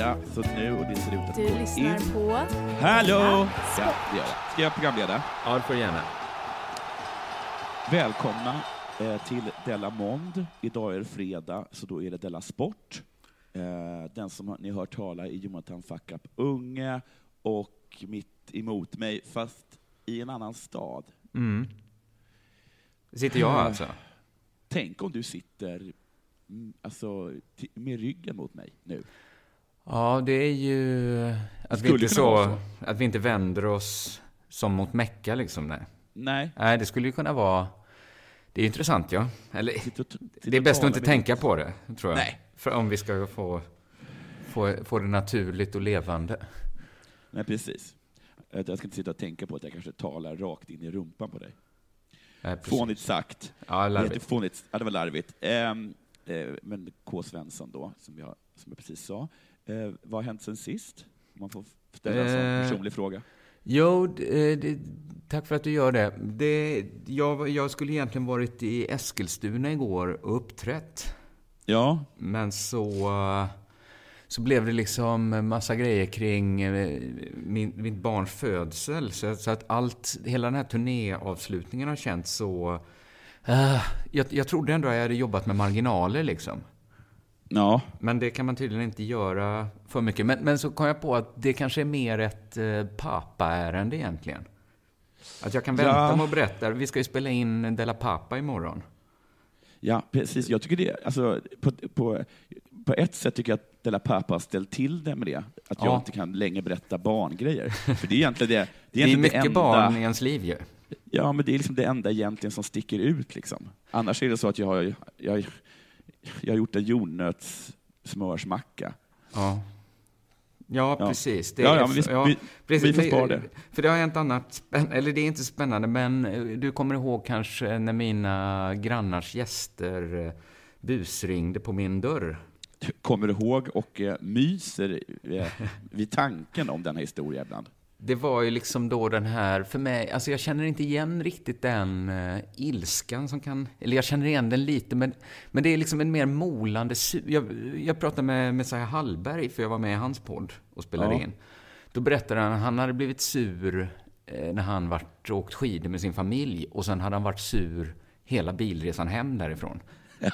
Ja, så nu och det ser ut att Du gå lyssnar in. på... Hallå! Ja, det gör jag. Ska jag programleda? Ja, det får du gärna. Välkomna eh, till Della Mond. Idag är det fredag, så då är det Della Sport. Eh, den som ni hör tala är Jonathan Fuck Up Unge och mitt emot mig, fast i en annan stad. Mm. Sitter jag alltså? Tänk om du sitter mm, alltså, med ryggen mot mig nu. Ja, det är ju att vi, inte så, att vi inte vänder oss som mot Mecka liksom. Nej. Nej. nej, det skulle ju kunna vara... Det är intressant, ja. Eller, det är bäst att inte tänka på det, tror jag. Nej. För om vi ska få, få, få det naturligt och levande. Nej, precis. Jag ska inte sitta och tänka på att jag kanske talar rakt in i rumpan på dig. Nej, precis. Fånigt sagt. Ja, larvigt. Jättefånigt. Ja, det var larvigt. Ehm, eh, men K. Svensson då, som jag, som jag precis sa. Eh, vad har hänt sen sist? Om man får ställa en sån Eh, personlig fråga. Jo, det, det, tack för att du gör det. det jag, jag skulle egentligen varit i Eskilstuna igår och uppträtt. Ja, Men så, eh, så blev det liksom massa grejer kring eh, min, mitt barns födsel. Så, så att allt, hela den här turnéavslutningen har känts så... eh, jag, jag trodde ändå att jag hade jobbat med marginaler liksom. Ja, Men det kan man tydligen inte göra för mycket. Men, men så kom jag på att det kanske är mer ett eh, pappaärende egentligen. Att jag kan vänta Ja. med att berätta. Vi ska ju spela in Della Pappa imorgon. ja, precis. Jag tycker det, alltså, på, på, på ett sätt tycker jag att Della Pappa har ställt till det med det. Att jag Ja. inte kan längre berätta barngrejer. För det är egentligen det, Det är, egentligen mycket enda, barn i ens liv ju. Ja, men det är liksom det enda egentligen som sticker ut. Liksom. Annars är det så att jag har, jag, jag har gjort en jordnötssmörsmacka. Ja. Ja, Ja. precis. Det Ja, ja, vi- vi- precis. vi får spara det. För det har hänt annat spännande, eller det är inte spännande, men eh, du kommer ihåg kanske när mina grannars gäster eh, busringde på min dörr. kommer ihåg och eh, myser vid tanken om denna historia ibland. Det var ju liksom då den här, för mig, alltså jag känner inte igen riktigt den uh, ilskan som kan, eller jag känner igen den lite, men, men det är liksom en mer molande jag, jag pratade med Messiah Hallberg, för jag var med i hans podd och spelade Ja. in. Då berättade han att han hade blivit sur eh, när han varit åkt skidor med sin familj, och sen hade han varit sur hela bilresan hem därifrån.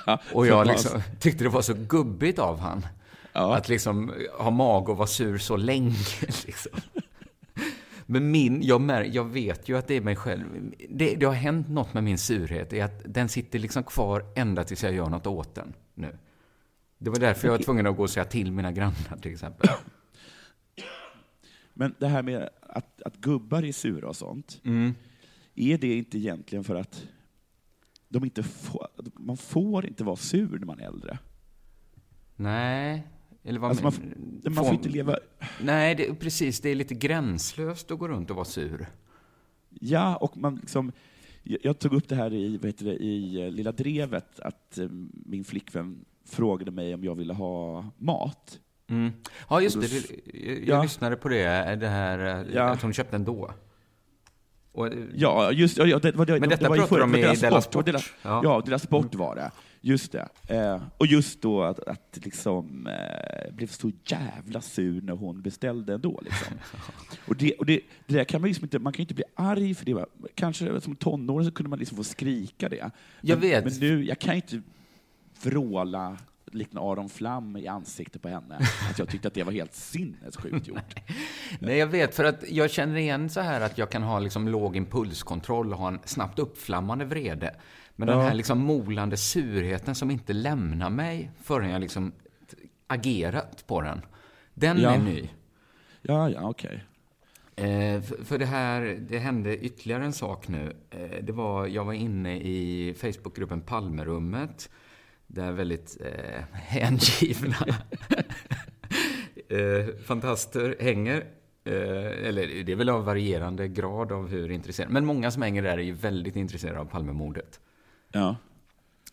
Ja, Och jag liksom, tyckte det var så gubbigt av han. Ja. Att liksom ha mag och vara sur så länge. Liksom. Men min, jag, mär, jag vet ju att det är mig själv. Det, det har hänt något med min surhet, är att den sitter liksom kvar ända tills jag gör något åt den nu. Det var därför jag var tvungen att gå och säga till mina grannar till exempel. Men det här med att, att gubbar är sura och sånt, Mm. är det inte egentligen för att de inte får, man får inte vara sur när man är äldre? Nej, eller vad Alltså man, får- man får inte leva... Nej, det, precis. Det är lite gränslöst att gå runt och vara sur. Ja, och man liksom... Jag tog upp det här i, vad heter det, i eh, Lilla Drevet, att eh, min flickvän frågade mig om jag ville ha mat. Mm. Ja, just det. det- Jag, jag Ja. lyssnade på det, det här eh, Ja. att hon köpte en då. Och, Ja, just ja, det, var det, Men det detta var ju pratar de det var i Della sport. det var. Della- Ja. Ja, deras sport var det. Just det. Eh, och just då att, att liksom eh, blev så jävla sur när hon beställde ändå. Liksom. och det, och det, det där kan man liksom inte, man kan ju inte bli arg för det. va. Kanske som tonåring så kunde man liksom få skrika det. Jag men, vet. Men nu, jag kan inte vråla likna Aron Flam i ansiktet på henne. Att jag tyckte att det var helt sinnessjukt gjort. Nej, jag vet, för att jag känner igen så här att jag kan ha liksom låg impulskontroll och ha en snabbt uppflammande vrede. Men den här liksom molande surheten som inte lämnar mig förrän jag liksom agerat på den. Den Ja. är ny. Ja, ja, okej. Eh, för, för det här, det hände ytterligare en sak nu. Eh, det var, jag var inne i Facebookgruppen Palmerummet. Där väldigt eh, hängivna eh, fantaster hänger. Eller det är väl av varierande grad av hur intresserade. Men många som hänger där är ju väldigt intresserade av Palmemordet. Ja.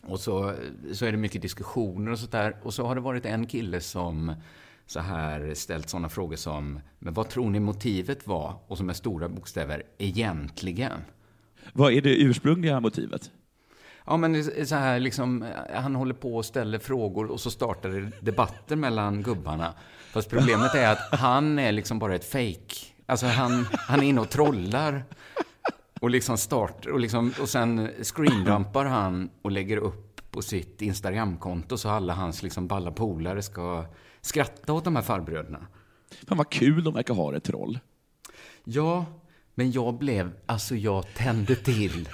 Och så, så är det mycket diskussioner och sånt där. Och så har det varit en kille som så här ställt sådana frågor som Men vad tror ni motivet var? Och som är stora bokstäver, egentligen. Vad är det ursprungliga motivet? Ja, men så här liksom, han håller på och ställer frågor och så startar det debatter mellan gubbarna. Fast problemet är att han är liksom bara ett fake. Alltså han, han är inne och trollar. Och liksom start, och, liksom, och sen screendumpar han och lägger upp på sitt Instagramkonto så alla hans liksom balla polare ska skratta åt de här farbröderna. Fan vad kul de verkar ha det, troll. Ja, men jag blev, alltså jag tände till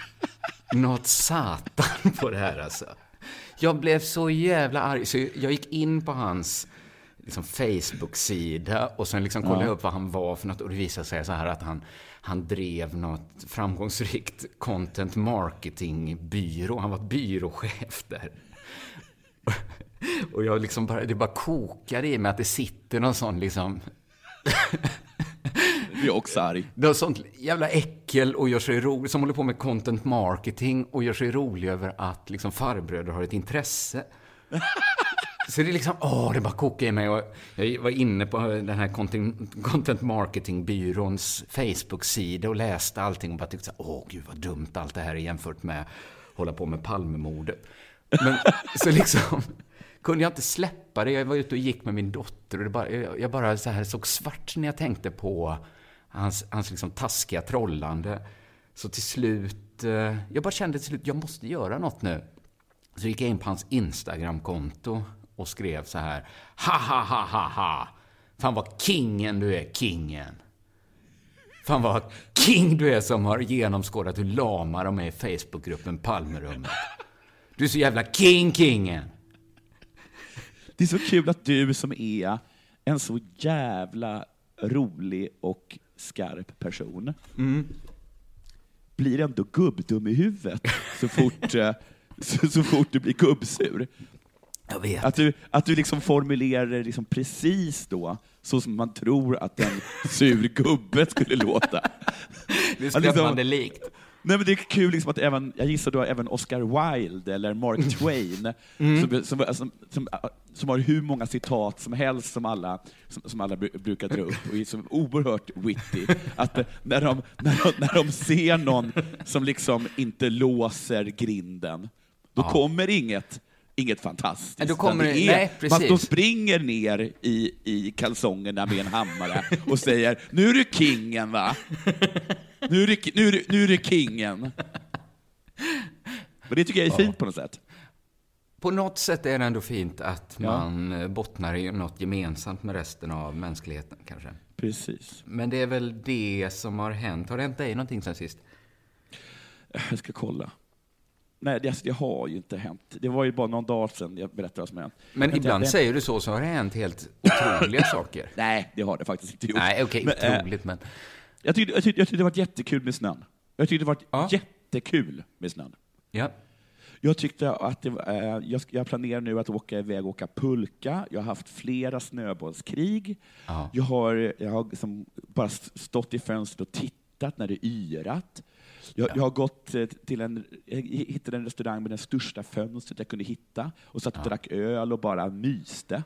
något satan på det här alltså. Jag blev så jävla arg, så jag gick in på hans liksom, Facebook-sida och sen liksom kollade jag upp vad han var för något och det visade sig så här att han, han drev något framgångsrikt content marketing-byrå. Han var byråchef där. Och jag liksom bara, det bara kokade i mig att det sitter någon sån liksom Jag är också arg. det är sånt jävla äckel och gör sig rolig, som håller på med content marketing och gör sig rolig över att liksom farbröder har ett intresse. Så det är liksom, åh, det bara kokar i mig. Och jag var inne på den här content, content marketing-byråns Facebook-sida och läste allting och bara tyckte så här, åh gud vad dumt allt det här är jämfört med att hålla på med Palmemordet. Men så liksom kunde jag inte släppa det. Jag var ute och gick med min dotter och det bara, jag bara så här såg svart när jag tänkte på hans, hans liksom taskiga trollande. Så till slut, eh, jag bara kände till slut, jag måste göra något nu. Så gick jag in på hans Instagram-konto och skrev så här, ha ha ha ha ha. Fan vad kingen du är, kingen. Fan vad king du är som har genomskådat hur lama de är i Facebookgruppen Palmerummet. Du är så jävla king, kingen. Det är så kul att du som är en så jävla rolig och skarp person blir ändå gubbdum i huvudet så fort, eh, så, så fort du blir gubbsur. Jag vet. Att du, att du liksom formulerar det liksom precis då, så som man tror att en sur gubbe skulle låta. Det Ja, liksom- skrämmande likt. Nej, men det är kul liksom att även, jag gissar då även Oscar Wilde eller Mark Twain, som, som, som, som, som har hur många citat som helst som alla, som, alla bru- brukar dra upp och är så oerhört witty, att när de, när, de, när de ser någon som liksom inte låser grinden, då kommer inget Inget fantastiskt. Då kommer det- är, nej, precis. de springer ner i, i kalsongerna med en hammare och säger ”Nu är du kingen va?” Nu är det, nu är det, nu är det kingen. Och det tycker jag är fint på något sätt. På något sätt är det ändå fint att Ja. man eh, bottnar i något gemensamt med resten av mänskligheten, kanske. Precis. Men det är väl det som har hänt. Har det hänt dig någonting sen sist? Jag ska kolla. Nej, det, alltså, det har ju inte hänt. Det var ju bara någon dag sedan jag berättade vad som hänt. Men ibland tänkte- säger du så, så har det hänt helt otroliga saker. Nej, det har det faktiskt inte gjort. Nej, okej, Men, eh, otroligt, men... Jag tyckte, jag, tyckte, jag tyckte det var jättekul med snön. Jag tyckte det var Ja. jättekul med snön. Ja. Jag tyckte att det, eh, jag, jag planerar nu att åka iväg och åka pulka. Jag har haft flera snöbollskrig. Ja. Jag har, jag har liksom bara stått i fönstret och tittat när det yrat. Jag, jag har gått eh, till en, jag hittade en restaurang med det största fönstret jag kunde hitta och satt och drack öl och bara myste.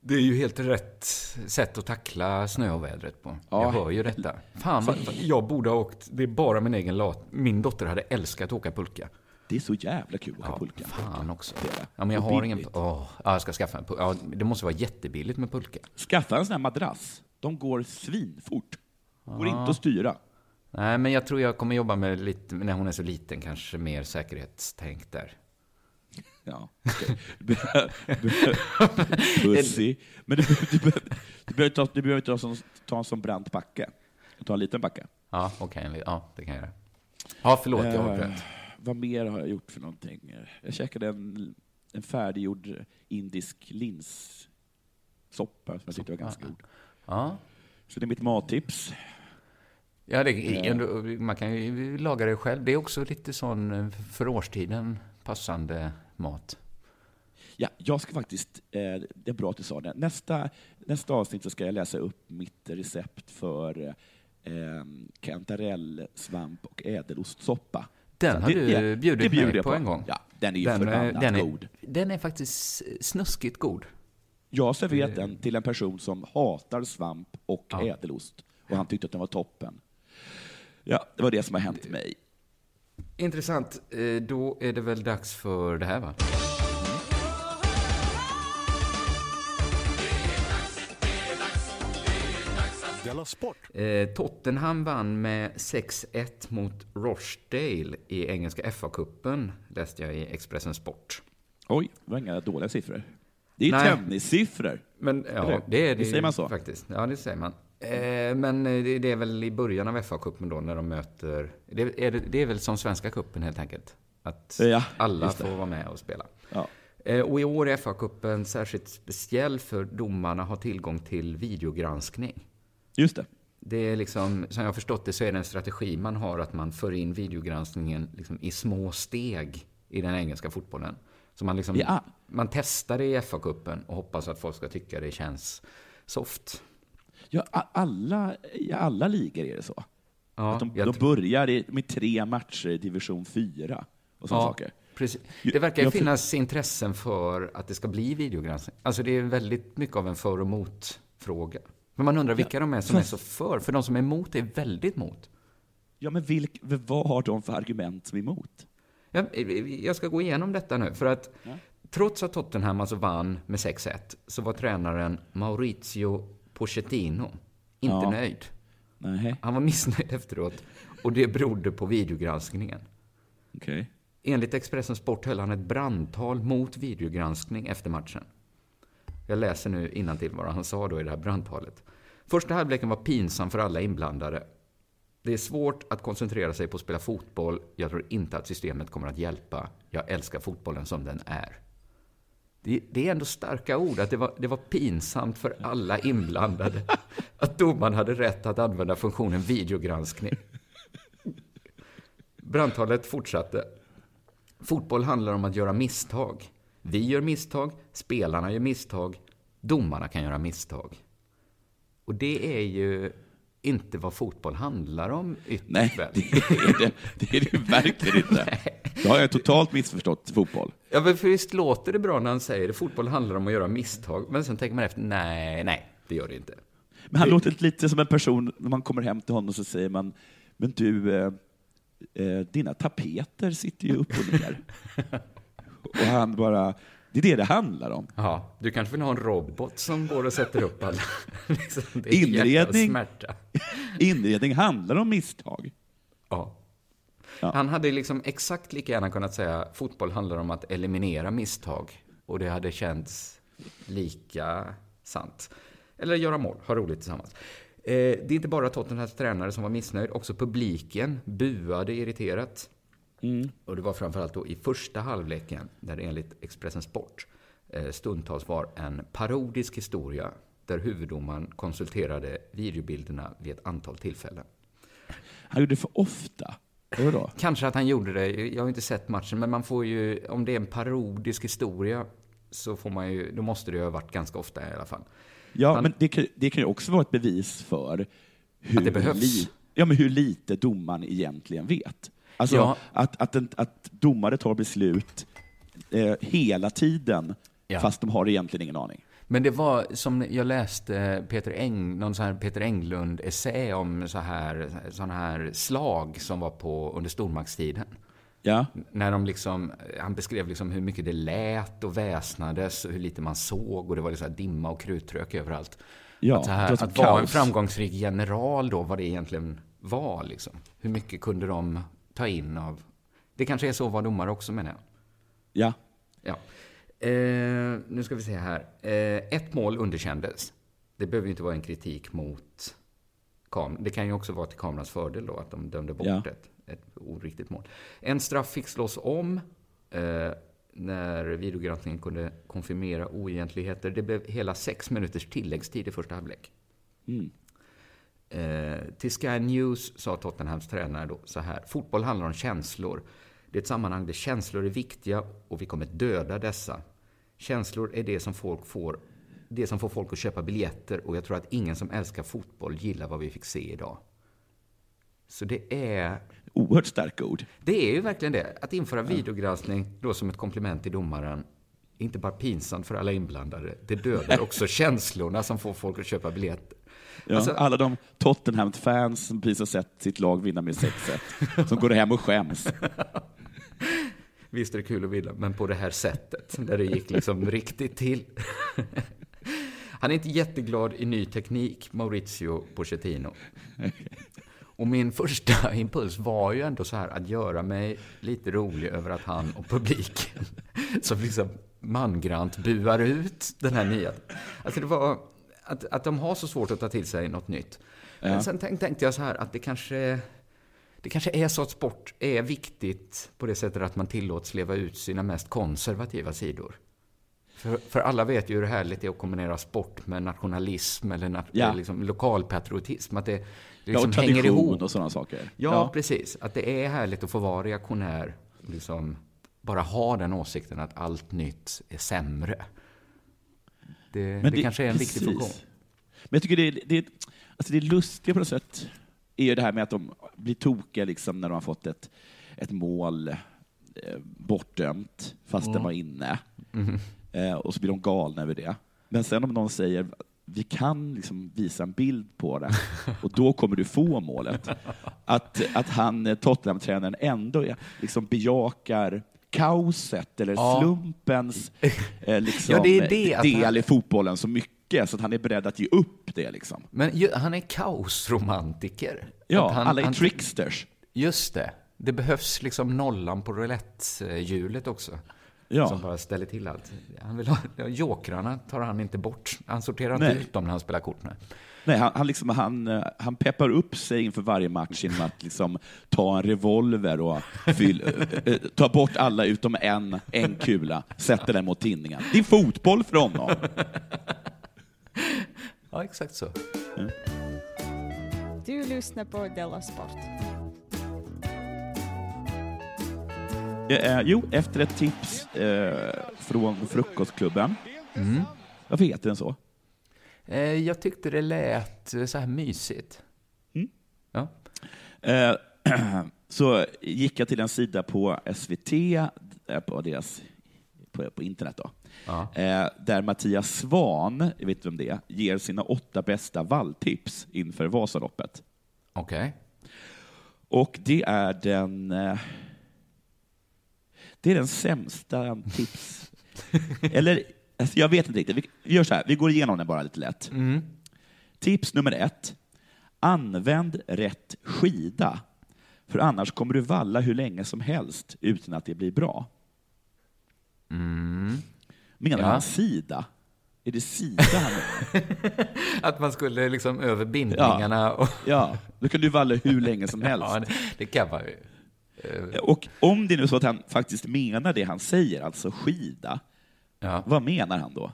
Det är ju helt rätt sätt att tackla snöovädret på. Ja. Jag hör ju detta. Fan, vad, jag borde ha åkt. Det är bara min egen lat. Min dotter hade älskat att åka pulka. Det är så jävla kul att åka Ja, pulka. fan också. Ja, men jag har ingen... Åh, ja, jag ska skaffa en pulka. Ja, det måste vara jättebilligt med pulka. Skaffa en sån här madrass. De går svinfort. Går inte att styra. Nej, men jag tror jag kommer jobba med lite, när hon är så liten, kanske mer säkerhetstänk där. Ja, okej. Pussy. Men du, du, du behöver ta, du behöver inte ta, som, ta en sån brant backe. Ta en liten backe. Ja, okej. Ja, det kan jag göra. Ja, förlåt, jag Eh, avbröt. Vad mer har jag gjort för någonting? Jag käkade en, en färdiggjord indisk linssoppa som jag tyckte var ganska god. Ja. Så det är mitt mattips. Ja, det, ändå, man kan ju laga det själv. Det är också lite sån eh, för årstiden passande mat. Ja, jag ska faktiskt, eh, det är bra att du sa det. Nästa, nästa avsnitt så ska jag läsa upp mitt recept för eh, kantarell, svamp och ädelostsoppa. Den Så har det- du bjudit det bjuder mig jag på en gång. Ja, den är ju Den, förbannat den, är, god. den är faktiskt snuskigt god. Jag har serverat den till en person som hatar svamp och Ja. ädelost och han tyckte att den var toppen. Ja, det var det som har hänt mig. Intressant. Eh, Då är det väl dags för det här, va? Eh, Tottenham vann med 6-1 mot Rochdale i engelska FA-cupen, läste jag i Expressen Sport. Oj, det var inga dåliga siffror. Det är ju tennissiffror. Men ja, det är det Visst säger man så? faktiskt. Ja, det säger man. Eh, men eh, det, det är väl i början av FA-cupen då, när de möter... Det är, det, det är väl som svenska cupen helt enkelt. Att Ja, alla får vara med och spela. Ja. Eh, och i år är FA-cupen särskilt speciell för domarna har tillgång till videogranskning. Just det. Det är liksom, som jag förstått det så är det en strategi man har att man för in videogranskningen liksom i små steg i den engelska fotbollen. Så man, liksom, Ja. man testar det i FA-cupen och hoppas att folk ska tycka det känns soft. Ja, alla, I alla ligor är det så. Ja, att de, jag de börjar i- med tre matcher i division 4 och sådana ja, saker. Precis. Det verkar ju jag för- finnas intressen för att det ska bli videogranskning. Alltså det är väldigt mycket av en för och mot-fråga. Men man undrar vilka de är som är så för. För de som är emot är väldigt mot. Ja, men vilk, vad har de för argument som är emot? Jag, jag ska gå igenom detta nu, för att trots att Tottenham alltså vann med 6-1 så var tränaren Maurizio Pochettino inte Ja. nöjd. Nej, Han var missnöjd efteråt och det berodde på videogranskningen. okej. Enligt Expressen Sport höll han ett brandtal mot videogranskning efter matchen. Jag läser nu till vad han sa då i det här brandtalet. Första halvleken var pinsam för alla inblandade. Det är svårt att koncentrera sig på att spela fotboll. Jag tror inte att systemet kommer att hjälpa. Jag älskar fotbollen som den är. Det, det är ändå starka ord, att det var, det var pinsamt för alla inblandade att domaren hade rätt att använda funktionen videogranskning. Brandtalet fortsatte. Fotboll handlar om att göra misstag. Vi gör misstag, spelarna gör misstag, domarna kan göra misstag. Och det är ju inte vad fotboll handlar om ytterst Nej, väl. det är det, det, är det verkligen inte. Då har jag totalt missförstått fotboll. Ja, men för visst låter det bra när han säger det. Fotboll handlar om att göra misstag. Men sen tänker man efter, nej, nej, det gör det inte. Men han låter lite som en person, när man kommer hem till honom så säger man, men du, eh, eh, dina tapeter sitter ju upp och ner. och han bara, det är det det handlar om. Ja, du kanske vill ha en robot som går och sätter upp alla. liksom, Inredning. Inredning handlar om misstag. Ja. Ja. Han hade liksom exakt lika gärna kunnat säga fotboll handlar om att eliminera misstag. Och det hade känts lika sant. Eller göra mål, ha roligt tillsammans. Eh, det är inte bara Tottenhams tränare som var missnöjd, också publiken buade irriterat. Och det var framförallt då i första halvleken, där det enligt Expressen Sport eh, stundtals var en parodisk historia där huvuddomaren konsulterade videobilderna vid ett antal tillfällen. Han gjorde det för ofta. Vadå? Kanske att han gjorde det. Jag har inte sett matchen, men man får ju, om det är en parodisk historia, så får man ju, då måste det ju ha varit ganska ofta i alla fall. Ja, Han- men det kan, det kan ju också vara ett bevis för hur, Att det behövs. ja, men hur lite domaren egentligen vet. Alltså Ja. att, att, en, att domare tar beslut eh, hela tiden, Ja. fast de har egentligen ingen aning. Men det var som jag läste Peter Eng, någon sån här Peter Englund-essä om så här, såna här slag som var på under stormaktstiden. Ja. När de liksom, han beskrev liksom hur mycket det lät och väsnades och hur lite man såg och det var liksom dimma och krutrök överallt. Ja, att här, att vara en framgångsrik general då, vad det egentligen var liksom. Hur mycket kunde de ta in av... Det kanske är så att vara domare också menar jag. Ja. Ja. Eh, nu ska vi se här. Eh, ett mål underkändes. Det behöver ju inte vara en kritik mot kameran. Det kan ju också vara till kamerans fördel då, att de dömde bort Ja. ett, ett oriktigt mål. En straff fick slås om eh, när videogranskningen kunde konfirmera oegentligheter. Det blev hela sex minuters tilläggstid i första halvlek. Mm. Eh, till Sky News sa Tottenhams tränare då så här. Fotboll handlar om känslor. Det är ett sammanhang där känslor är viktiga och vi kommer döda dessa. Känslor är det som folk får det som får folk att köpa biljetter och jag tror att ingen som älskar fotboll gillar vad vi fick se idag. Så det är, Oerhört starka ord. det är ju verkligen det. Att införa videogranskning då som ett komplement till domaren är inte bara pinsamt för alla inblandade, det dödar också känslorna som får folk att köpa biljetter. Ja, Alltså- alla de Tottenham-fans som precis har sett sitt lag vinna med 6-1, som går hem och skäms. Visst är det kul att vinna, men på det här sättet, där det gick liksom riktigt till. Han är inte jätteglad i ny teknik, Maurizio Pochettino. Och min första impuls var ju ändå så här att göra mig lite rolig över att han och publiken, som liksom mangrant buar ut den här nya. Alltså det var att, att de har så svårt att ta till sig något nytt. Men sen tänk, tänkte jag så här att det kanske det kanske är så att sport är viktigt på det sättet att man tillåts leva ut sina mest konservativa sidor. För, för alla vet ju hur härligt det är att kombinera sport med nationalism eller na, Ja. liksom lokalpatriotism. Att det, det Ja, liksom och hänger tradition ihop. och sådana saker. Ja, precis. Att det är härligt att få vara reaktionär. Liksom, bara ha den åsikten att allt nytt är sämre. Det, det, kanske är en viktig precis. funktion. Men jag tycker det, är- det, är- alltså det är lustiga på något sätt, är ju det här med att de blir tokiga liksom när de har fått ett, ett mål eh, bortdömt, fast Mm. den var inne. Mhm. Eh, och så blir de galna över det. Men sen om någon säger vi kan liksom visa en bild på det och då kommer du få målet. Att, att han, eh, Tottenham-tränaren, ändå liksom bejakar kaoset eller Ja. slumpens eh, liksom, Ja, det är det, del han- i fotbollen så mycket så att han är beredd att ge upp det. Liksom. Men ju, han är kaosromantiker. Ja, han, alla är han, tricksters. Just det. Det behövs liksom nollan på roulettehjulet också. Ja. Som bara ställer till allt. Han vill ha, jokrarna tar han inte bort. Han sorterar inte ut dem när han spelar kort. Nej. Nej, han, han, liksom, han, eh, han peppar upp sig inför varje match genom att liksom, ta en revolver och fyll, eh, eh, ta bort alla utom en, en kula, sätta den mot tinningen. Det är fotboll för honom. Ja, exakt så. Du lyssnar på Della Sport. Eh, jo, efter ett tips eh, från Frukostklubben. Mm. Varför heter den så? Eh, jag tyckte det lät eh, så här mysigt. Mm. Ja. Eh, så gick jag till en sida på SVT, eh, på deras på, på internet då, Ja. eh, där Mattias Svan, jag vet inte vem det är, ger sina åtta bästa valltips inför Vasaloppet. Okej. Och det är den eh, det är den sämsta tips. Eller, alltså jag vet inte riktigt. Vi gör så här, vi går igenom den bara lite lätt. Mm. Tips nummer ett. Använd rätt skida. För annars kommer du valla hur länge som helst utan att det blir bra. Mm. Menar Ja. han sida? Är det sida han? Att man skulle liksom över bindningarna och... Ja, då kan du valla hur länge som helst. Ja, det, det kan man ju. Eh, Och om det nu är så att han faktiskt menar det han säger, alltså skida, Ja. vad menar han då?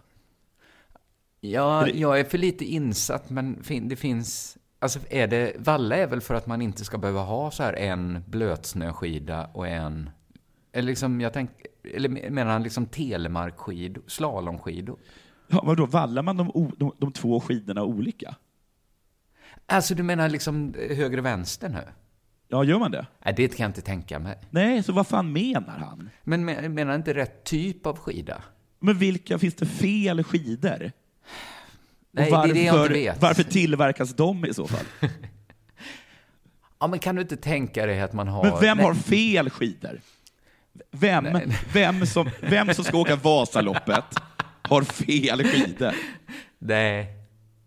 Ja, jag är för lite insatt, men det finns... Alltså, är det... Valla är väl för att man inte ska behöva ha så här en blötsnöskida och en... Eller liksom, jag tänk... Eller menar han liksom telemarkskidor, slalomskidor? Ja, vadå, vallar man de, de, de två skidorna olika? Alltså, du menar liksom höger och vänster nu? Ja, gör man det? Nej, det kan jag inte tänka mig. Nej, så vad fan menar han? Men men- menar han inte rätt typ av skida? Men vilka, finns det fel skidor? Nej, Och det är det jag inte vet. Varför tillverkas de i så fall? Ja, men kan du inte tänka dig att man har... Men vem Nej, har fel skidor? Vem, vem, som, vem som ska åka Vasaloppet har fel skidor. Nej.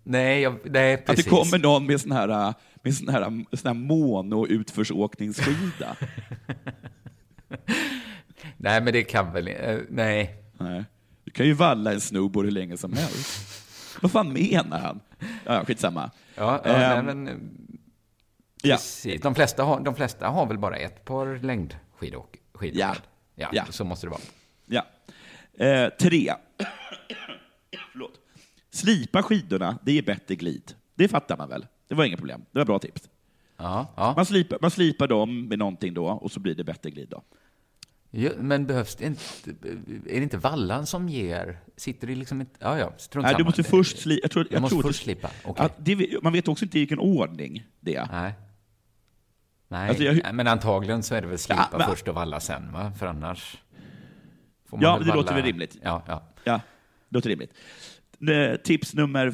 Nej, jag, nej Att det precis. kommer någon med sån här, med sån här, sån här mono-utförsåkningsskida. Nej, men det kan väl eh, Nej. Nej. Du kan ju valla en snowboard hur länge som helst. Vad fan menar han? Ja, skitsamma. Ja, ja Ehm, nej, men... eh, ja. De, flesta har, de flesta har väl bara ett par längdskidor? skidor Ja. ja. Ja. Så måste det vara. Ja. Eh, tre. Förlåt. Slipa skidorna, det ger bättre glid. Det fattar man väl? Det var inga problem. Det var bra tips. Ja, ja. Man slipar, man slipar dem med någonting då och så blir det bättre glid då. Ja, men behövs det inte... Är det inte vallan som ger? Sitter det liksom inte... Ja, ja, strunt Nej, du måste först slipa. Jag, tror, Jag måste tror först slipa. Att det, man vet också inte i vilken ordning det är. Nej. Nej, Alltså, jag- men antagligen så är det väl slipa Ja, men- först och valla sen, va? För annars... får man Ja, väl det låter valla- väl rimligt. Ja, ja. Ja, det låter rimligt. Tips nummer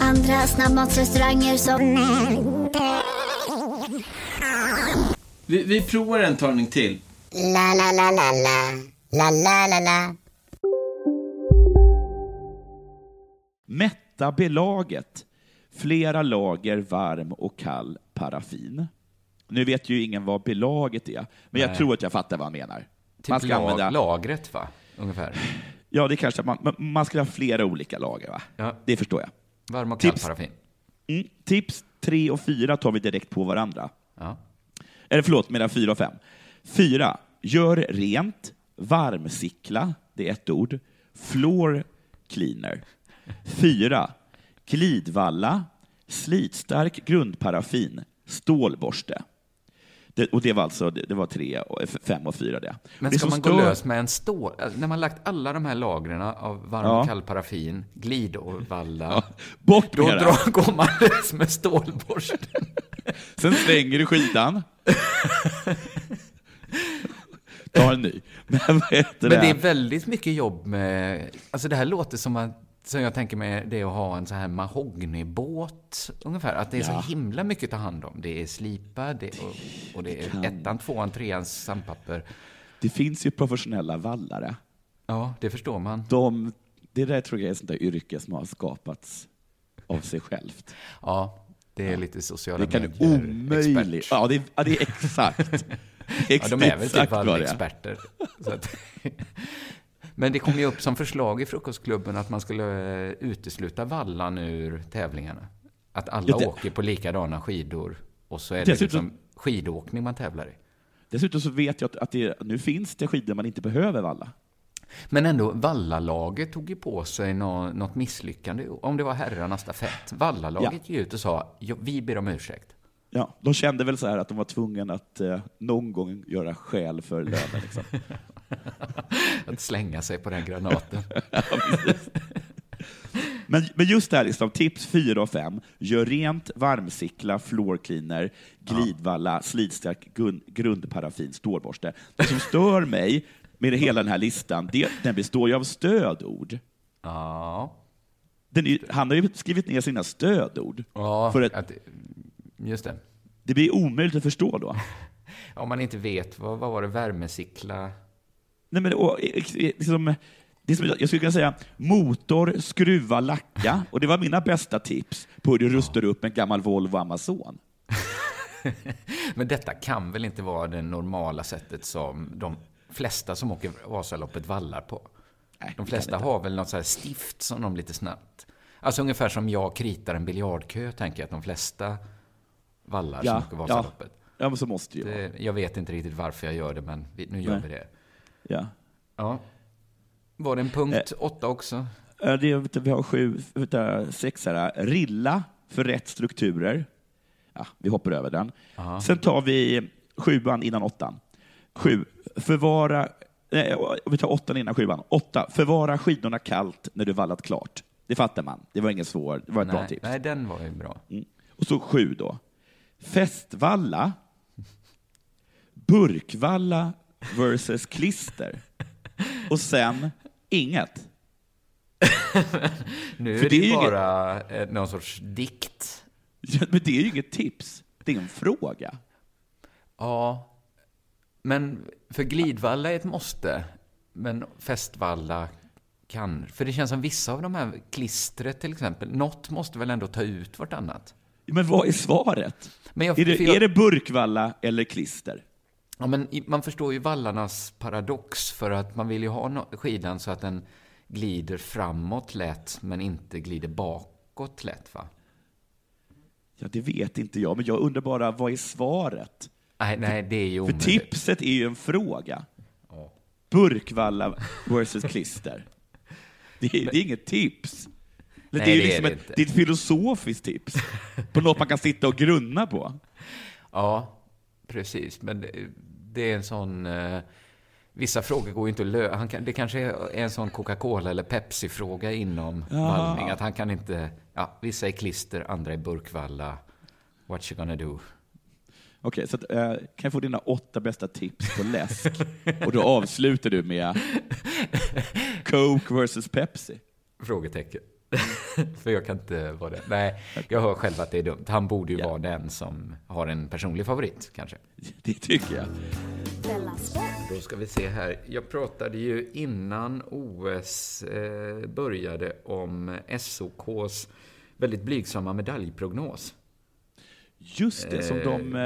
Andra snabbmatsrestauranger som... Vi, vi provar en talning till. La, la, la, la, la. La, la, la, la. Mätta belaget. Flera lager varm och kall paraffin. Nu vet ju ingen vad belaget är, men jag Nej. tror att jag fattar vad han menar. Typ lag, lagret, va? Ungefär. Ja, det kanske man, man- ska ha flera olika lager, va? Ja. Det förstår jag. Varm och kall Tips. paraffin. Mm. Tips tre och fyra tar vi direkt på varandra. Ja. Eller förlåt, medan fyra och fem. Fyra, gör rent, varmsickla, det är ett ord, floor cleaner. Fyra, glidvalla, slitstark grundparaffin, stålborste. Det, och det var alltså det, det var tre, fem och fyra det. Men det ska som man gå lös med en stål... Alltså, när man lagt alla de här lagren av varm Ja. och kall paraffin, glid och valla, Ja, bort då med det. drar, går man lös med stålborsten. Sen slänger du skidan. Ta en ny. Men Men det är väldigt mycket jobb med... Alltså det här låter som att som jag tänker mig det att ha en så här mahognybåt ungefär. Att det är Ja. så himla mycket att ta hand om. Det är slipa det, och, och det är kan- ettan, tvåan, treans sandpapper. Det finns ju professionella vallare. Ja, det förstår man. De, det där tror jag är ett sånt där yrke som har skapats av sig självt. Ja, det är lite sociala Det kan medier- omöjligt... Ja, det är, ja, det är exakt. Ja, de är väl typ det är. experter. Men det kom ju upp som förslag i Frukostklubben att man skulle eh, utesluta vallan ur tävlingarna. Att alla Ja, det- åker på likadana skidor och så är det Dessutom- liksom skidåkning man tävlar i. Dessutom så vet jag att, det, nu finns det skidor man inte behöver valla. Men ändå, Vallalaget tog ju på sig nå, något misslyckande, om det var herrarnas stafett. Vallalaget gick ut och sa, "Ja, vi ber om ursäkt. Ja, de kände väl så här att de var tvungna att eh, någon gång göra skäl för lönen. Liksom. Att slänga sig på den granaten. Men, men just det här, liksom, tips 4 och 5. Gör rent, varmsickla, floor cleaner, glidvalla, slitstark gun- grundparaffin, stålborste. Det som stör mig med hela den här listan, det, den består ju av stödord. Ja. Är, han har ju skrivit ner sina stödord. Ja, För att, att, just det. det blir omöjligt att förstå då. Om man inte vet, vad, vad var det, värmesickla? Nej, men, och, eh, liksom, det som, jag skulle kunna säga motor, skruva, lacka. Och det var mina bästa tips på hur du rustar upp en gammal Volvo Amazon. Men detta kan väl inte vara det normala sättet som de flesta som åker Vasaloppet vallar på? Nej, de flesta har väl något så här stift som de lite snabbt... Alltså ungefär som jag kritar en biljardkö, tänker jag att de flesta vallar Ja, som åker ja. Vasaloppet. Ja, men så måste ju. Det, jag vet inte riktigt varför jag gör det, men nu gör Nej. vi det. Ja. Ja. Var det en punkt åtta också? Eh, Det, är- vet du, vi har sju, vet du, sex här. Rilla för rätt strukturer. Ja, vi hoppar över den. Aha. Sen tar vi sjuan innan åttan. Sju, förvara... Nej, vi tar åttan innan sjuan. Åtta, förvara skidorna kallt när du vallat klart. Det fattar man. Det var ingen svår, det var ett bra nej, tips. nej, den var ju bra. Mm. Och så sju då. Festvalla, burkvalla versus klister. Och sen inget. Nu För är det, det ju bara eh, någon sorts dikt. Ja, men det är ju inget tips. Det är en fråga. Ja, men för glidvalla är ett måste. Men festvalla kan... För det känns som vissa av de här, klistret till exempel, något måste väl ändå ta ut vartannat? Men vad är svaret? Jag- är, det, jag- är det burkvalla eller klister? Ja, men man förstår ju vallarnas paradox, för att man vill ju ha skidan så att den glider framåt lätt, men inte glider bakåt lätt, va? Ja, det vet inte jag, men jag undrar bara, vad är svaret? Nej, nej, det är ju För omöjligt. tipset är ju en fråga. Burkvalla versus klister. Det är, det är inget tips. Det Nej, är det är liksom det ett, inte. det är ett filosofiskt tips. På något man kan sitta och grunna på. Ja, precis. Men det, är en sån... Eh, vissa frågor går ju inte att lösa. Det kanske är en sån Coca-Cola eller Pepsi-fråga inom Ja. vallning. Att han kan inte... Ja, vissa är klister, andra är burkvalla. What you gonna do? Okej, så att, eh, kan jag få dina åtta bästa tips på läsk? Och då avslutar du med Coke versus Pepsi. Frågetecken. För jag kan inte vara det. Nej, jag hör själv att det är dumt. Han borde ju vara den som har en personlig favorit, kanske. Det tycker jag. Då ska vi se här. Jag pratade ju innan OS eh, började om SOKs väldigt blygsamma medaljprognos. Just det, som Eh. de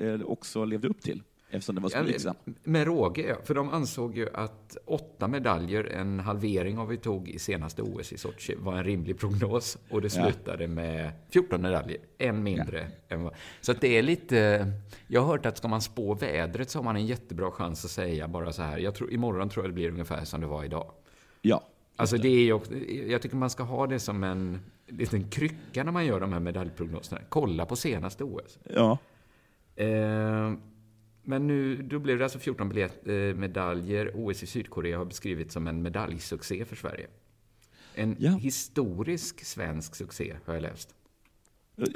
eh, också levde upp till, eftersom det var så Ja. Med råge, ja. För de ansåg ju att åtta medaljer, en halvering av vi tog i senaste OS i Sochi, var en rimlig prognos. Och det Ja. slutade med 14 medaljer, en mindre. Än vad... Så att det är lite... Jag har hört att ska man spå vädret så har man en jättebra chans att säga bara så här. Jag tror, imorgon tror jag det blir ungefär som det var idag. Ja. Alltså det är också- jag tycker man ska ha det som en liten krycka när man gör de här medaljprognoserna. Kolla på senaste OS. Ja. Eh, men nu, då blev det alltså 14 biljett, eh, medaljer. OS i Sydkorea har beskrivits som en medaljsuccé för Sverige. En historisk svensk succé, har jag läst.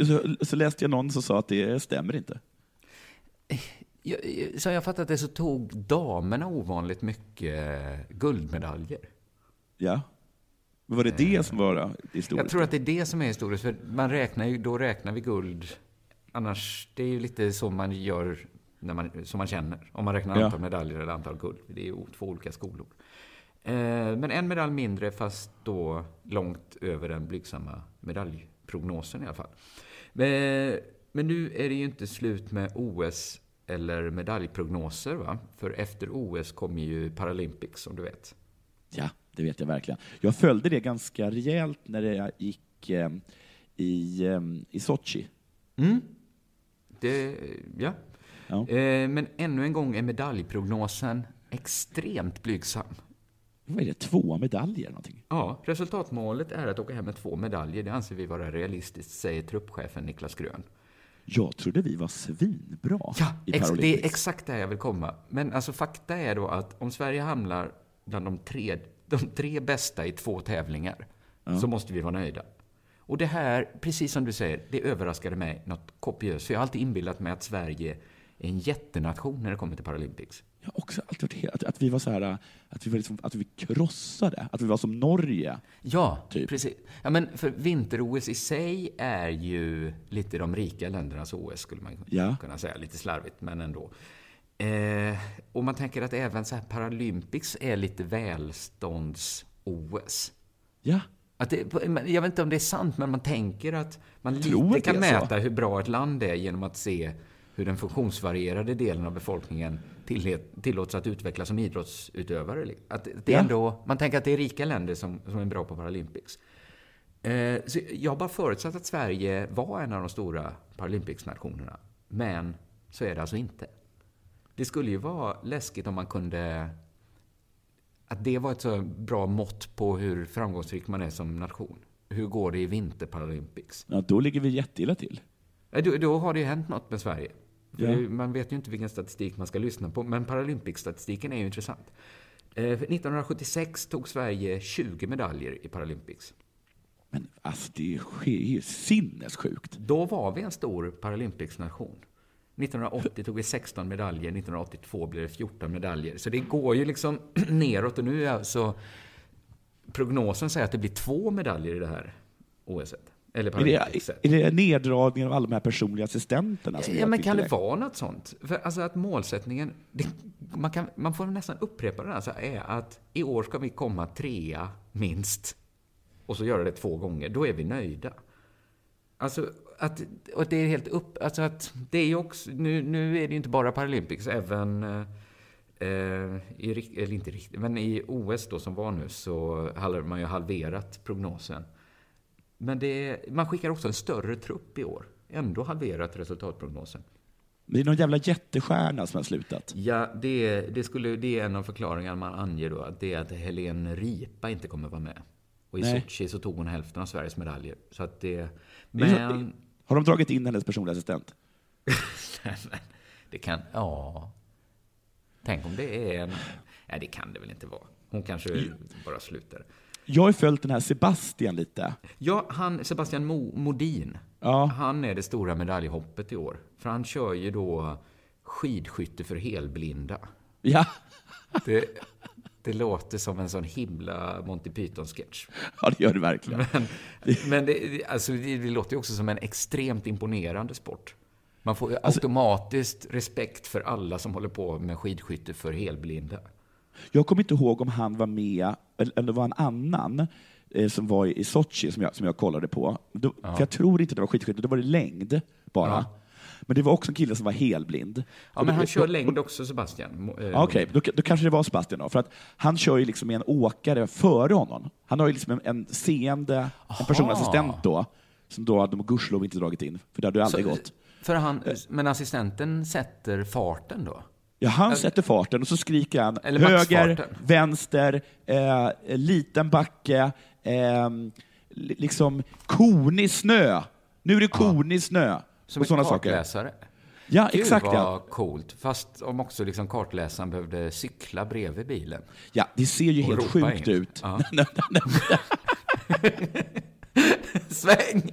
Så, så läste jag någon som sa att det stämmer inte. Jag, så jag fattat det så tog damerna ovanligt mycket guldmedaljer. Ja. Var det det som var historiskt? Jag tror att det är det som är historiskt, för man räknar ju, då räknar vi guld. Annars, det är ju lite så man gör, när man, som man känner. Om man räknar Ja. antal medaljer eller antal guld. Det är ju två olika skolor. Eh, men en medalj mindre, fast då långt över den blygsamma medaljprognosen i alla fall. Men, men nu är det ju inte slut med OS eller medaljprognoser, va? För efter OS kommer ju Paralympics, som du vet. Ja, det vet jag verkligen. Jag följde det ganska rejält när det gick eh, i, eh, i Sochi. Mm. Det, ja. Ja. Eh, men ännu en gång är medaljprognosen extremt blygsam. Vad är det, två medaljer någonting? Ja, resultatmålet är att åka hem med två medaljer. Det anser vi vara realistiskt, säger truppchefen Niklas Grön. Jag trodde vi var svinbra Ja, i ex- det är exakt där jag vill komma. Men alltså fakta är då att om Sverige hamnar bland de tre, de tre bästa i två tävlingar Ja. så måste vi vara nöjda. Och det här, precis som du säger, det överraskade mig något kopiöst. För jag har alltid inbillat mig att Sverige en jättenation när det kommer till Paralympics. Jag har också alltid varit att, att vi var så här, att vi var liksom, att vi krossade, att vi var som Norge. Ja, Typ. precis. Ja, men för vinter-OS i sig är ju lite de rika ländernas OS, skulle man Ja. kunna säga. Lite slarvigt, men ändå. Eh, och man tänker att även så här Paralympics är lite välstånds-OS. Ja. Att det, jag vet inte om det är sant, men man tänker att man lite kan mäta hur bra ett land är genom att se hur den funktionsvarierade delen av befolkningen tillåts att utvecklas som idrottsutövare. Att det är ändå, man tänker att det är rika länder som, som är bra på Paralympics. Eh, så jag har bara förutsatt att Sverige var en av de stora Paralympics-nationerna. Men så är det alltså inte. Det skulle ju vara läskigt om man kunde... Att det var ett så bra mått på hur framgångsrik man är som nation. Hur går det i vinterparalympics? Ja, då ligger vi jätteilla till. Då, då har det ju hänt något med Sverige. Ja. Man vet ju inte vilken statistik man ska lyssna på, men Paralympics-statistiken är ju intressant. Eh, 1976 tog Sverige 20 medaljer i Paralympics. Men alltså, det sker ju sinnessjukt. Då var vi en stor Paralympics-nation. 1980 tog vi 16 medaljer, 1982 blev det 14 medaljer. Så det går ju liksom neråt och nu är alltså prognosen säger att det blir två medaljer i det här OS. Eller Är det, är det neddragningen av alla de här personliga assistenterna? Ja, att men kan det vara något sånt? För alltså att målsättningen, det, man, kan, man får nästan upprepa den, alltså, är att i år ska vi komma trea minst. Och så göra det två gånger, då är vi nöjda. Alltså, att, och det är helt upp, alltså att det är också, nu, nu är det inte bara Paralympics, även eh, i, eller inte riktigt, men i OS då som var nu så hade man ju halverat prognosen. Men det, man skickar också en större trupp i år. Ändå halverat resultatprognosen. Det är någon jävla jättestjärna som har slutat. Ja, det, det, skulle, det är en av förklaringarna man anger då. Att det är att Helene Ripa inte kommer vara med. Och i Nej. Sochi så tog hon hälften av Sveriges medaljer. Så att det... Men... Har de dragit in hennes personliga assistent? det kan... Ja. Tänk om det är en... Nej, det kan det väl inte vara. Hon kanske bara slutar. Jag har följt den här Sebastian lite. Ja, han, Sebastian Mo, Modin. Ja. Han är det stora medaljhoppet i år. För han kör ju då skidskytte för helblinda. Ja. Det, det låter som en sån himla Monty Python-sketch. Ja, det gör det verkligen. Men, men det, alltså, det, det låter ju också som en extremt imponerande sport. Man får Alltså- automatiskt respekt för alla som håller på med skidskytte för helblinda. Jag kommer inte ihåg om han var med, eller det var en annan eh, som var i Sochi som jag, som jag kollade på. Då, Ja. För jag tror inte det var skidskytte, då var det längd bara. Ja. Men det var också en kille som var helblind. Ja, men han kör längd också, Sebastian. Eh, Ja, Okej, då, då kanske det var Sebastian då. För att han kör ju liksom med en åkare före honom. Han har ju liksom en, en seende, en personlig assistent då, som då hade de gudskelov inte dragit in, för det hade ju aldrig Så- gått. För han, men assistenten sätter farten då? Ja, han sätter farten och så skriker han Eller höger, vänster, eh, liten backe, eh, li- liksom konig snö. Nu är det konig snö. Som och sådana saker. Ja, Gud, exakt vad ja. coolt. Fast om också liksom kartläsaren behövde cykla bredvid bilen. Ja, det ser ju Och helt sjukt in. ut. Ja. Sväng!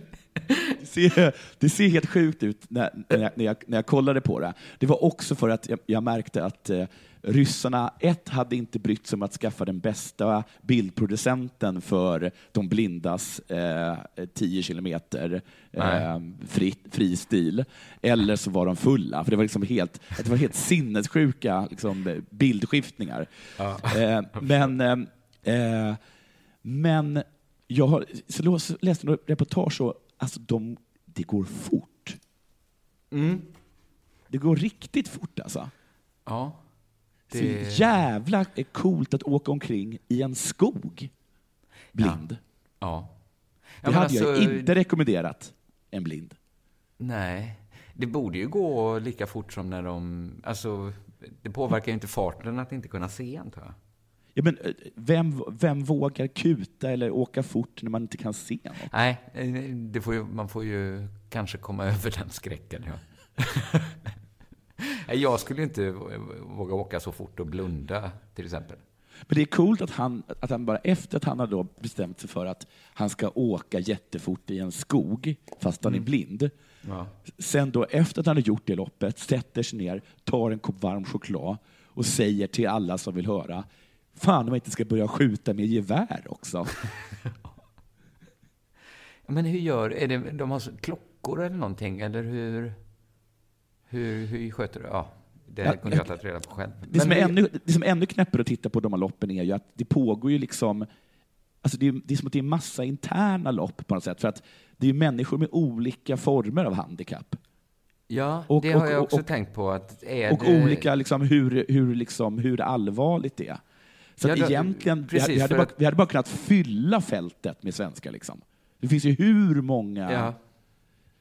Det ser, det ser helt sjukt ut när, när, jag, när, jag, när jag kollade på det. Det var också för att jag, jag märkte att eh, ryssarna, ett, hade inte brytt sig om att skaffa den bästa bildproducenten för de blindas eh, 10 kilometer eh, fri, fri stil. Eller så var de fulla, för det var, liksom helt, det var helt sinnessjuka liksom, bildskiftningar. Ja. Eh, men eh, eh, men jag har, så läste något reportage och alltså de, det går fort. Mm. Det går riktigt fort alltså. Ja. Så Det- jävla coolt att åka omkring i en skog blind. Ja. Det men hade jag alltså- inte rekommenderat en blind. Nej. Det borde ju gå lika fort som när de... Alltså, det påverkar ju inte farten att inte kunna se, antar jag. Ja, men eh, vem, vem vågar kuta eller åka fort när man inte kan se något? Nej, eh, det får ju, man får ju kanske komma över den skräcken. Ja. Jag skulle inte våga åka så fort och blunda, till exempel. Men det är coolt att han, att han bara efter att han har då bestämt sig för att han ska åka jättefort i en skog, fast han är blind, Ja. sen då efter att han har gjort det loppet, sätter sig ner, tar en kopp varm choklad och säger till alla som vill höra, fan om jag inte ska börja skjuta med gevär också. Men hur gör... Är det, de har klockor eller någonting, eller hur... Hur, hur sköter du... Ja, det Ja, kunde jag tagit reda på själv. Det som, är ännu, det som är ännu knäppare att titta på de här loppen är ju att det pågår ju liksom Alltså det, är, det är som att det är massa interna lopp på något sätt. För att det är människor med olika former av handikapp. Ja, Och- det har och- jag också och- tänkt på. Att är Och det... olika liksom, hur, hur, liksom, hur allvarligt det är. Så att Ja, egentligen, vi, precis, vi, hade bara, vi hade bara kunnat fylla fältet med svenskar. Liksom. Det finns ju hur många... Ja.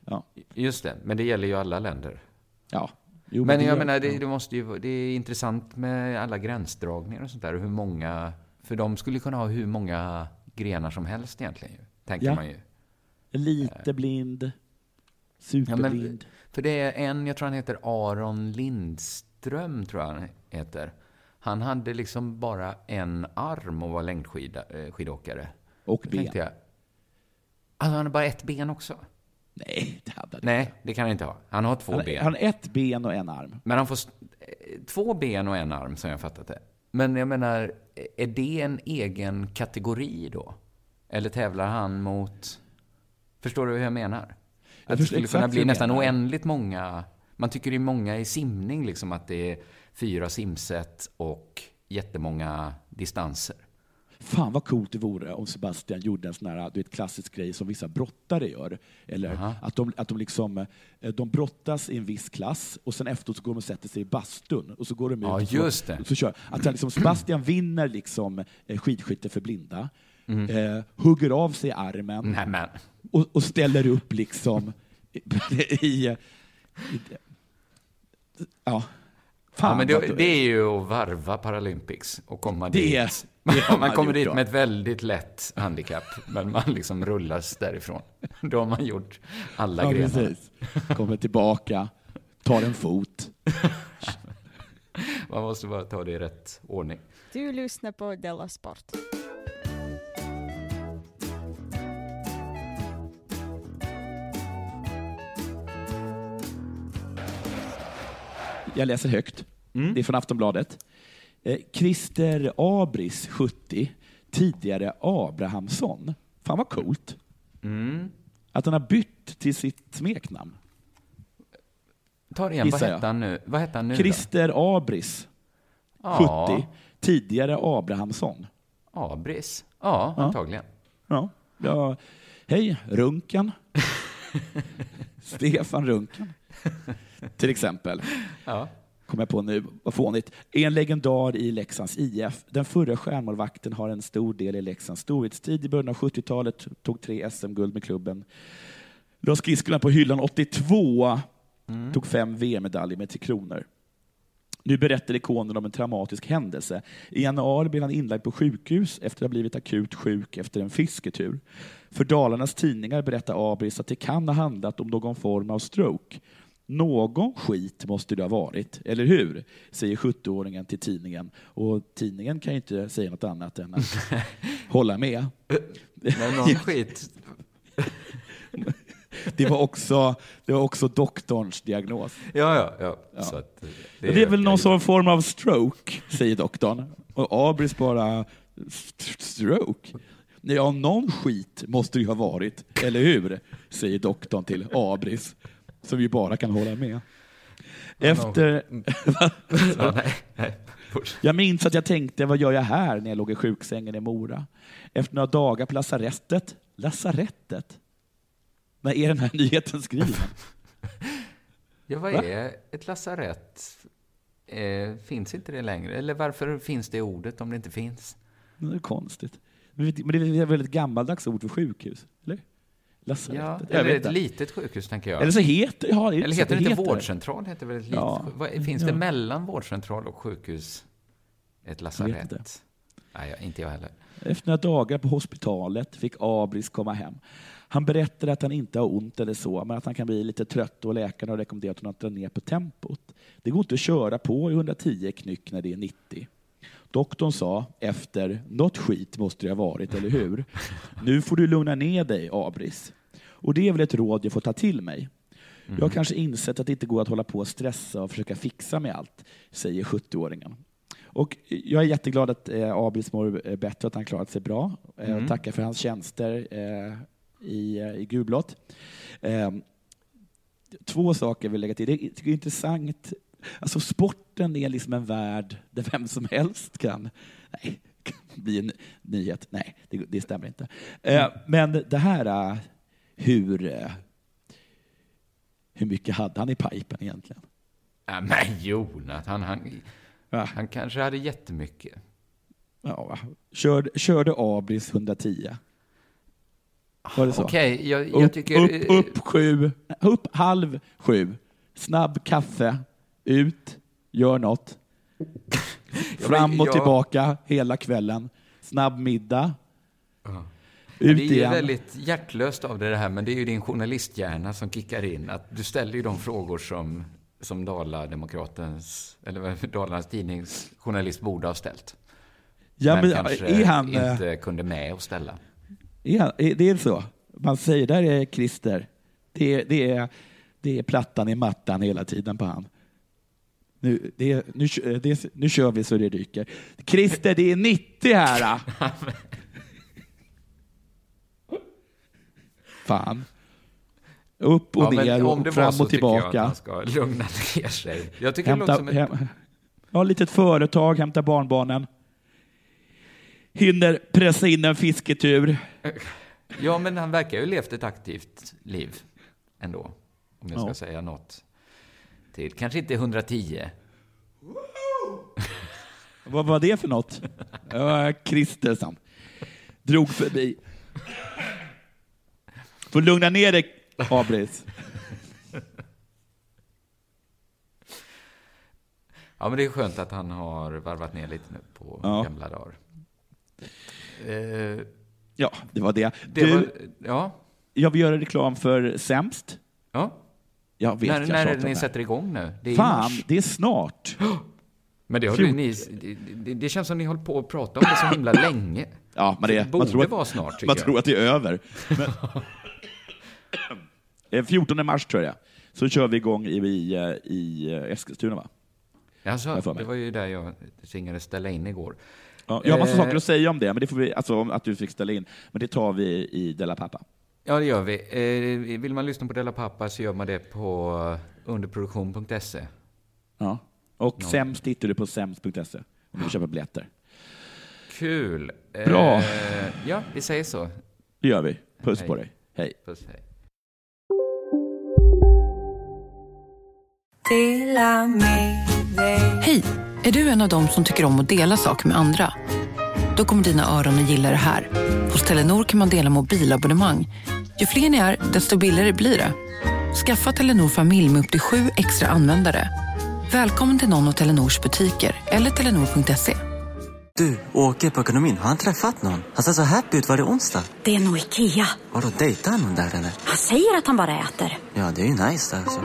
Ja. Just det, men det gäller ju alla länder. Ja. Jo, men det jag menar, det, ja. det, måste ju, det är intressant med alla gränsdragningar och sånt där. och Hur många, för de skulle kunna ha hur många grenar som helst egentligen, tänker Ja. man ju. Lite blind, Ja, superblind. men, för det är en, jag tror han heter Aron Lindström, tror jag han heter. Han hade liksom bara en arm och var längdskidåkare. Och Då ben. Jag, alltså han har bara ett ben också? Nej, det hade han Nej, det kan han inte ha. Han har två Han, ben. han har ett ben och en arm. Men han får eh, två ben och en arm, som jag fattat det. Men jag menar, är det en egen kategori då? Eller tävlar han mot... Förstår du hur jag menar? Att det skulle kunna bli nästan oändligt många... Man tycker det är många i simning, liksom att det är fyra simset och jättemånga distanser. Fan vad coolt det vore om Sebastian gjorde en sån här du vet, klassisk grej som vissa brottare gör. Eller Aha. att, de, att de, liksom, eh, de brottas i en viss klass och sen efteråt så går de och sätter sig i bastun och så går de ut Ja, just det. Och så kör. Att liksom, Sebastian vinner liksom eh, skidskytte för blinda, Mm. eh, hugger av sig armen Nämen. och, och ställer upp liksom i... i, i ja. Fan, ja, men det, det är ju att varva Paralympics och komma Det- dit. det man man kommer dit då. med ett väldigt lätt handikapp, men man liksom rullas därifrån. Då har man gjort alla Ja, grenar. precis. Kommer tillbaka, tar en fot. Man måste bara ta det i rätt ordning. Du lyssnar på Della Sport. Jag läser högt. Det är från Aftonbladet. Eh, Christer Abris, 70, tidigare Abrahamsson. Fan vad coolt. Mm. Att han har bytt till sitt smeknamn. Ta det igen, vad Gissar hette han nu? Vad hette han nu? Christer Abris, Ja. 70, tidigare Abrahamsson. Abris? Ja, Ja. antagligen. Ja. Ja. Hej, Runken. Stefan Runken. Till exempel. Ja. Kom jag på nu, vad fånigt. En legendar i Leksands IF. Den förra stjärnmålvakten har en stor del i Leksands storhetstid. I början av 70-talet tog tre SM-guld med klubben. La skridskorna på hyllan 82. Tog fem VM-medaljer med Tre Kronor. Nu berättar ikonen om en traumatisk händelse. I januari blev han inlagd på sjukhus efter att ha blivit akut sjuk efter en fisketur. För Dalarnas tidningar berättar Abris att det kan ha handlat om någon form av stroke. Någon skit måste det ha varit, eller hur? Säger 70-åringen till tidningen. Och tidningen kan ju inte säga något annat än att hålla med. Men någon skit. Det var också, det var också doktorns diagnos. Ja, ja, ja. Ja. Att, eh, Det, det är väl någon sån form av stroke, säger doktorn. Och Abris bara, "St- stroke? Ja, någon skit måste det ju ha varit, eller hur? Säger doktorn till Abris, som ju bara kan hålla med. Efter... Ja, nej, nej. Fortsätt. Jag minns att jag tänkte, vad gör jag här när jag låg i sjuksängen i Mora? Efter några dagar på lasarettet. Lasarettet? När är den här nyheten skriven? Ja, vad Va? är ett lasarett? Eh, finns inte det längre? Eller varför finns det ordet om det inte finns? Det är konstigt. Men det är väl ett gammaldags ord för sjukhus? Eller? Lasarettet? Ja, eller ett inte. litet sjukhus, tänker jag. Eller så heter, ja, det Eller heter det inte vårdcentral? Heter väl ett litet, Ja. vad, finns Ja. det mellan vårdcentral och sjukhus ett inte. lasarett? Nej, jag- inte jag heller. Efter några dagar på hospitalet fick Abris komma hem. Han berättade att han inte har ont eller så, men att han kan bli lite trött och läkarna har rekommenderat honom att dra ner på tempot. Det går inte att köra på i 110 knyck när det är 90. Doktorn sa efter, något skit måste det ha varit, eller hur? Nu får du lugna ner dig, Abris. Och det är väl ett råd jag får ta till mig. Jag har kanske insett att det inte går att hålla på och stressa och försöka fixa med allt, säger 70-åringen. Och jag är jätteglad att eh, Abris mår eh, bättre, att han klarat sig bra. Eh, Mm. tackar för hans tjänster eh, i, eh, i gulblått. Eh, två saker vill jag lägga till. Det är, jag är intressant. Alltså sporten är liksom en värld där vem som helst kan... Nej, bli en nyhet. Nej, det, det stämmer inte. Eh, men det här, eh, hur, eh, hur mycket hade han i pipen egentligen? Ja, men Jonathan, han, Ja. han kanske hade jättemycket. Ja, körde, körde Abris 110? Var det så? Okej, jag, jag upp, tycker... upp, upp sju, upp halv sju. Snabb kaffe, ut, gör något. Fram och tillbaka hela kvällen. Snabb middag. Ja, Ut det är igen. väldigt hjärtlöst av dig det här, men det är ju din journalisthjärna som kickar in. Att du ställer ju de frågor som, som Dala-Demokratens, eller Dalarnas Tidnings journalist borde ha ställt. Ja, men, men kanske är han, eh, inte kunde med att ställa. är, han- är det är så? Man säger, där är Christer. Det är, det är, det är plattan i mattan hela tiden på han. Nu, det nu, det nu kör vi så det ryker. Christer, det är 90 här! ah. Fan. Upp och Ja, ner om och det var fram så och tycker jag tillbaka. att han ska lugna ner sig. Jag tycker det Hämta, låter som ett... hem, ja, litet företag, hämta barnbarnen. Hinner pressa in en fisketur. Ja, men han verkar ju levt ett aktivt liv ändå. Om jag ska Ja. säga något till. Kanske inte 110. Vad var det för något? Ja, Christer som drog förbi. Får lugna ner dig, Abris. Ja, men det är skönt att han har varvat ner lite nu på Ja. gamla dagar. Eh, Ja, det var det. det du, var, ja, jag vill göra reklam för Sämst. ja. Jag vet, När, jag när ni sätter igång nu? Det är Fan, det är snart. Men det, har du, ni, det, det, känns som ni håller på att prata om det så himla länge. Ja, men det, Det man borde tror att, vara snart, Man jag. tror att det är över. Men, Eh, 14 mars tror jag. Så kör vi igång i, i, eh, i eh, Eskilstuna, va? Alltså, det var ju där jag tvingades ställa in igår. Ja, jag har massa Eh, saker att säga om det, men det får vi, alltså att du fick ställa in. Men det tar vi i Della Pappa. Ja, det gör vi. Eh, vill man lyssna på Della Pappa så gör man det på underproduktion.se. Ja. Och Ja. sämst hittar du på sämst.se om du köpa biljetter. Kul. Bra. Eh, ja, vi säger så. Det gör vi. Puss Hej. på dig. Hej. Puss, hej. Hej! Är du en av dem som tycker om att dela saker med andra? Då kommer dina öron att gilla det här. Hos Telenor kan man dela mobilabonnemang. Ju fler ni är, desto billigare blir det. Skaffa Telenor familj med upp till sju extra användare. Välkommen till någon av Telenors butiker eller telenor.se. Du, åker på ekonomin. Har han träffat någon? Han ser så happy ut. Var det onsdag? Det är nog Ikea. Har du dejtar han någon där eller? Han säger att han bara äter. Ja, det är ju nice alltså.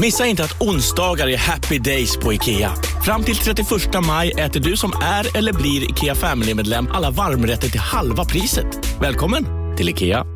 Missa inte att onsdagar är happy days på IKEA. Fram till 31 maj äter du som är eller blir IKEA Family-medlem alla varmrätter till halva priset. Välkommen till IKEA.